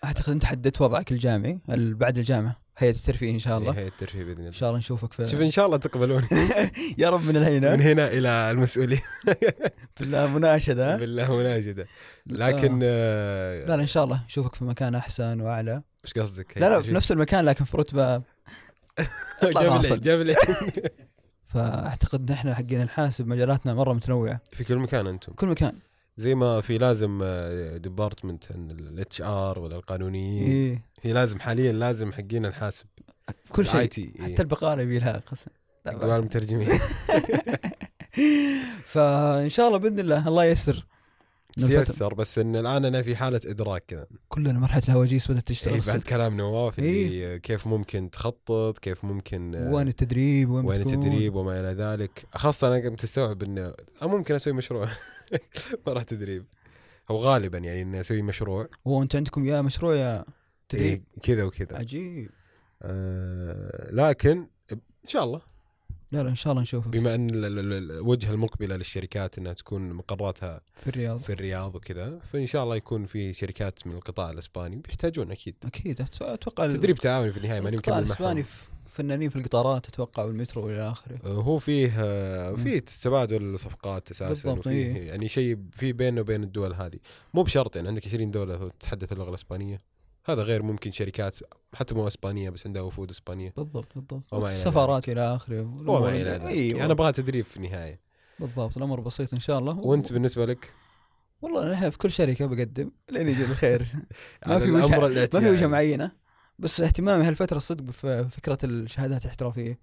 [SPEAKER 1] أعتقد أنت حددت وضعك الجامعي ال- بعد الجامعة هيئة الترفيه إن شاء الله
[SPEAKER 2] هي الترفيه بإذن
[SPEAKER 1] إن
[SPEAKER 2] الله
[SPEAKER 1] شاء الله نشوفك في
[SPEAKER 2] شوف إن شاء الله تقبلوني
[SPEAKER 1] يا رب من الحين
[SPEAKER 2] من؟ هنا إلى المسؤولين
[SPEAKER 1] بالله مناشدة؟
[SPEAKER 2] بالله مناشدة لكن
[SPEAKER 1] آه.
[SPEAKER 2] آه،
[SPEAKER 1] لا لا إن شاء الله نشوفك في مكان أحسن وأعلى
[SPEAKER 2] إيش قصدك؟
[SPEAKER 1] لا لا في نفس المكان لكن في رتبة
[SPEAKER 2] جاب لي
[SPEAKER 1] فأعتقد نحن حقين الحاسب مجالاتنا مرة متنوعة.
[SPEAKER 2] في كل مكان أنتم.
[SPEAKER 1] كل مكان.
[SPEAKER 2] زي ما في لازم department ال HR ولا القانونيين.
[SPEAKER 1] إيه.
[SPEAKER 2] في لازم حاليا لازم حقين الحاسب.
[SPEAKER 1] كل شيء.
[SPEAKER 2] IT إيه.
[SPEAKER 1] حتى البقاله يبي لها قسم.
[SPEAKER 2] جوال مترجمين
[SPEAKER 1] فإن شاء الله بإذن الله الله ييسر.
[SPEAKER 2] تيسر بس إن الآن أنا في حالة إدراك كذا.
[SPEAKER 1] كلنا مرحلة الهواجيس بدأت تشتغل
[SPEAKER 2] إيه بعد. كلام نواف
[SPEAKER 1] إيه.
[SPEAKER 2] كيف ممكن تخطط كيف ممكن آه،
[SPEAKER 1] وين التدريب وين,
[SPEAKER 2] وين؟ التدريب وما إلى ذلك. خاصة أنا قمت أستوعب إنه ممكن أسوي مشروع. ما راح تدريب. هو غالبا يعني إني أسوي مشروع.
[SPEAKER 1] هو أنت عندكم يا مشروع يا تدريب؟
[SPEAKER 2] إيه كذا وكذا.
[SPEAKER 1] عجيب.
[SPEAKER 2] آه لكن إن شاء الله.
[SPEAKER 1] لا لا إن شاء الله نشوفك.
[SPEAKER 2] بما أن ال- ال- ال- الوجهة المقبلة للشركات إنها تكون مقراتها
[SPEAKER 1] في الرياض.
[SPEAKER 2] في الرياض وكذا فإن شاء الله يكون في شركات من القطاع الإسباني بيحتاجون
[SPEAKER 1] أكيد. أكيد أتوقع
[SPEAKER 2] تدريب تعاوني في النهاية ما
[SPEAKER 1] القطاع
[SPEAKER 2] نمكن
[SPEAKER 1] الإسباني فنانين في القطارات أتوقع والمترو والى آخره.
[SPEAKER 2] هو فيه آه، فيه تبادل صفقات أساسا
[SPEAKER 1] بالضبط، إيه.
[SPEAKER 2] يعني شيء في بينه وبين الدول هذه. مو بشرط يعني عندك 20 دولة تتحدث اللغة الإسبانية. هذا غير ممكن شركات حتى مو إسبانية بس عندها وفود إسبانية.
[SPEAKER 1] بالضبط بالضبط. السفارات إلى آخره.
[SPEAKER 2] وما إلى ذلك. أنا أبغى تدريب في النهاية.
[SPEAKER 1] بالضبط الأمر بسيط إن شاء الله.
[SPEAKER 2] وأنت بالنسبة لك؟
[SPEAKER 1] والله نحن في كل شركة بقدم لين يجي الخير ما في وجهه ما في. وجهه معينة. بس اهتمامي هالفترة صدق بفكره الشهادات الاحترافية.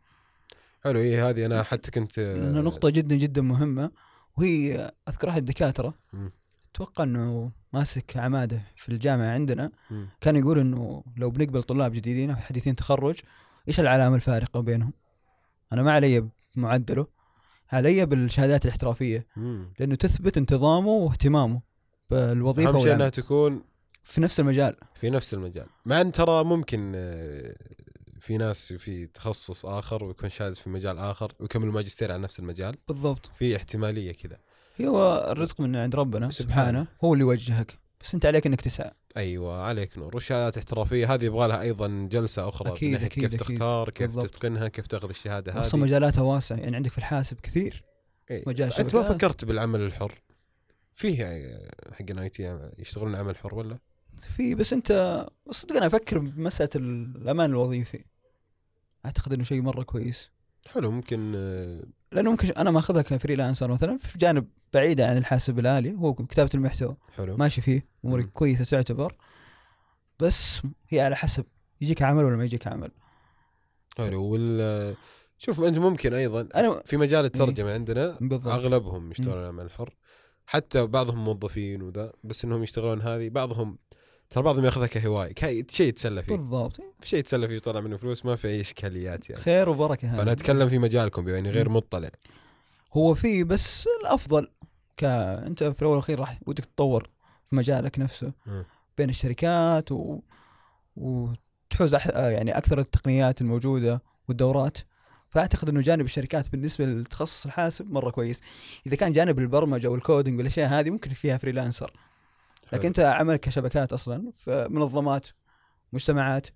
[SPEAKER 2] حلو إيه هذه أنا حتى كنت
[SPEAKER 1] لأنها نقطة جدا جدا مهمة وهي اذكر احد الدكاتره. أتوقع إنه ماسك عماده في الجامعة عندنا.
[SPEAKER 2] مم.
[SPEAKER 1] كان يقول إنه لو بنقبل طلاب جديدين أو حديثين تخرج إيش العلامة الفارقة بينهم؟ أنا ما علي بمعدله علي بالشهادات الاحترافية.
[SPEAKER 2] مم.
[SPEAKER 1] لأنه تثبت انتظامه واهتمامه بالوظيفة
[SPEAKER 2] أهم شيء إنها تكون
[SPEAKER 1] في نفس المجال.
[SPEAKER 2] في نفس المجال. مع إن ترى ممكن آه، في ناس في تخصص آخر ويكون شهادة في مجال آخر ويكمل ماجستير على نفس المجال.
[SPEAKER 1] بالضبط.
[SPEAKER 2] في احتمالية كذا.
[SPEAKER 1] هو الرزق من عند ربنا
[SPEAKER 2] سبحانه.
[SPEAKER 1] سبحانه. هو اللي يوجهك. بس أنت عليك إنك تسعى.
[SPEAKER 2] أيوه عليك نور. والشهادات الاحترافيه هذه يبغى لها أيضا جلسة أخرى
[SPEAKER 1] أكيد، أكيد،
[SPEAKER 2] كيف
[SPEAKER 1] أكيد.
[SPEAKER 2] تختار كيف
[SPEAKER 1] بالضبط.
[SPEAKER 2] تتقنها كيف تأخذ الشهادة
[SPEAKER 1] أصلا
[SPEAKER 2] هذه.
[SPEAKER 1] مجالاتها واسعة. يعني عندك في الحاسب كثير.
[SPEAKER 2] إيه.
[SPEAKER 1] مجال
[SPEAKER 2] أنت ما. فكرت بالعمل الحر؟ فيه يعني حق إي تي يشتغلون عمل حر ولا؟
[SPEAKER 1] في بس أنت صدق أنا أفكر بمسألة الأمان الوظيفي. أعتقد إنه شيء مرة كويس.
[SPEAKER 2] حلو ممكن
[SPEAKER 1] لأنه ممكن أنا ماخذها كفريلانسر مثلا في جانب بعيد عن الحاسب الآلي هو كتابة المحتوى.
[SPEAKER 2] حلو.
[SPEAKER 1] ماشي فيه
[SPEAKER 2] أموري.
[SPEAKER 1] كويسة تعتبر. بس هي على حسب يجيك عمل ولا ما يجيك عمل.
[SPEAKER 2] حلو. وال شوف أنت ممكن أيضا
[SPEAKER 1] أنا
[SPEAKER 2] في مجال الترجمة عندنا
[SPEAKER 1] بالضبط.
[SPEAKER 2] أغلبهم يشتغلون العمل الحر حتى بعضهم موظفين وذا بس إنهم يشتغلون هذه. بعضهم ترى بعضهم ياخذها كهواية شيء يتسلى فيه.
[SPEAKER 1] بالضبط.
[SPEAKER 2] في شيء يتسلى فيه يطلع منه فلوس ما في أي إشكاليات يعني.
[SPEAKER 1] خير وبركة هذا
[SPEAKER 2] فأنا أتكلم في مجالكم بما اني غير. مطلع.
[SPEAKER 1] هو فيه بس الأفضل ك أنت في الأول والأخير راح ودك تتطور في مجالك نفسه.
[SPEAKER 2] مم.
[SPEAKER 1] بين الشركات و... وتحوز أح... يعني أكثر التقنيات الموجودة والدورات. فأعتقد إنه جانب الشركات بالنسبة للتخصص الحاسب مرة كويس. إذا كان جانب البرمجة وال coding والأشياء هذه ممكن فيها freelancer. لكن انت عملك كشبكات أصلا في منظمات مجتمعات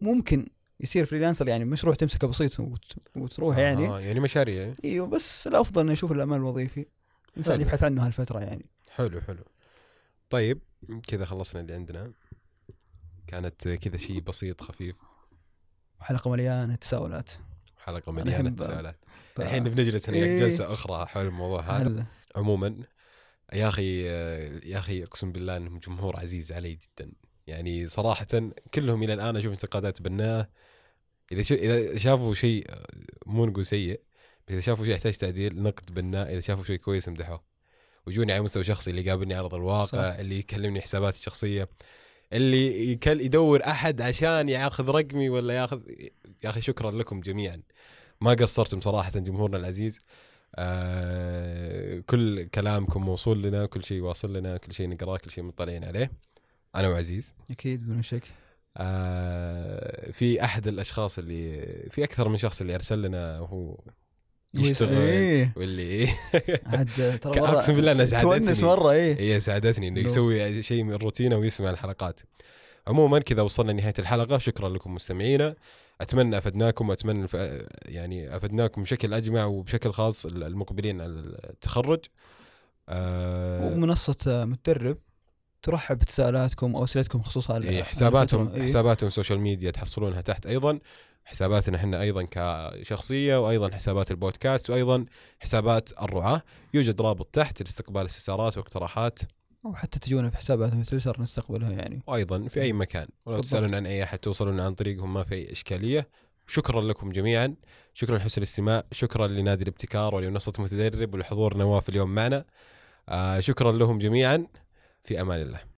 [SPEAKER 1] ممكن يصير freelancer يعني مشروع تمسكه بسيط وت... وتروح يعني.
[SPEAKER 2] آه يعني مشاريع.
[SPEAKER 1] إيوه بس الأفضل إنه يشوف الأمان الوظيفي.
[SPEAKER 2] الإنسان.
[SPEAKER 1] يبحث عنه هالفترة يعني.
[SPEAKER 2] حلو حلو. طيب كذا خلصنا اللي عندنا. كانت كذا شيء بسيط خفيف.
[SPEAKER 1] حلقة مليانة تساؤلات.
[SPEAKER 2] حلقة
[SPEAKER 1] مليانة
[SPEAKER 2] تساؤلات. الحين بنجلس هنا
[SPEAKER 1] إيه.
[SPEAKER 2] جلسة أخرى حول الموضوع هذا. عموما يا أخي يا أخي أقسم بالله إنهم جمهور عزيز علي جدا. يعني صراحة كلهم إلى الآن أشوف انتقادات بناه إذا إذا شافوا شيء مو نقول سيء بس إذا شافوا شيء يحتاج تعديل نقد بناء. إذا شافوا شيء كويس مدحوه ويجوني على مستوى شخصي اللي يقابلني على ارض الواقع
[SPEAKER 1] صح.
[SPEAKER 2] صح. اللي يكلمني حساباتي الشخصية اللي يكل يدور أحد عشان يأخذ رقمي ولا يأخذ. يا أخي شكرا لكم جميعا. ما قصرتم صراحة جمهورنا العزيز. آه كل كلامكم موصول لنا كل شيء واصل لنا كل شيء نقراه كل شيء مطلعين عليه. أنا وعزيز.
[SPEAKER 1] أكيد بدون شك.
[SPEAKER 2] آه في أحد الأشخاص اللي في أكثر من شخص اللي أرسل لنا وهو يشتغل
[SPEAKER 1] إيه.
[SPEAKER 2] واللي
[SPEAKER 1] عاد ترى
[SPEAKER 2] أقسم بالله
[SPEAKER 1] تونس
[SPEAKER 2] ساعدتني.
[SPEAKER 1] مرة إيه.
[SPEAKER 2] هي ساعدتني
[SPEAKER 1] إنه
[SPEAKER 2] يسوي شيء من روتينه ويسمع الحلقات. عموما كذا وصلنا لنهاية الحلقة. شكرا لكم مستمعينا. أتمنى أفدناكم واتمنى الف- يعني أفدناكم بشكل أجمع وبشكل خاص المقبلين على التخرج. آه
[SPEAKER 1] ومنصة متدرب ترحب بتساؤلاتكم أو أسئلتكم خصوصا
[SPEAKER 2] إيه،
[SPEAKER 1] على
[SPEAKER 2] حساباتهم.
[SPEAKER 1] إيه.
[SPEAKER 2] حساباتهم social media تحصلونها تحت أيضا. حساباتنا إحنا أيضا كشخصية وأيضا حسابات البودكاست وأيضا حسابات الرعاة. يوجد رابط تحت لاستقبال استفسارات واقتراحات.
[SPEAKER 1] أو حتى تجونا في حساباتنا في تويتر نستقبلها يعني.
[SPEAKER 2] وأيضا في أي مكان ولو تسألون عن أي أحد توصلون عن طريقهم ما في أي إشكالية. شكرا لكم جميعا. شكرا لحسن الاستماع. شكرا لنادي الابتكار ولمنصة متدرب ولحضور نواف اليوم معنا. آه شكرا لهم جميعا. في أمان الله.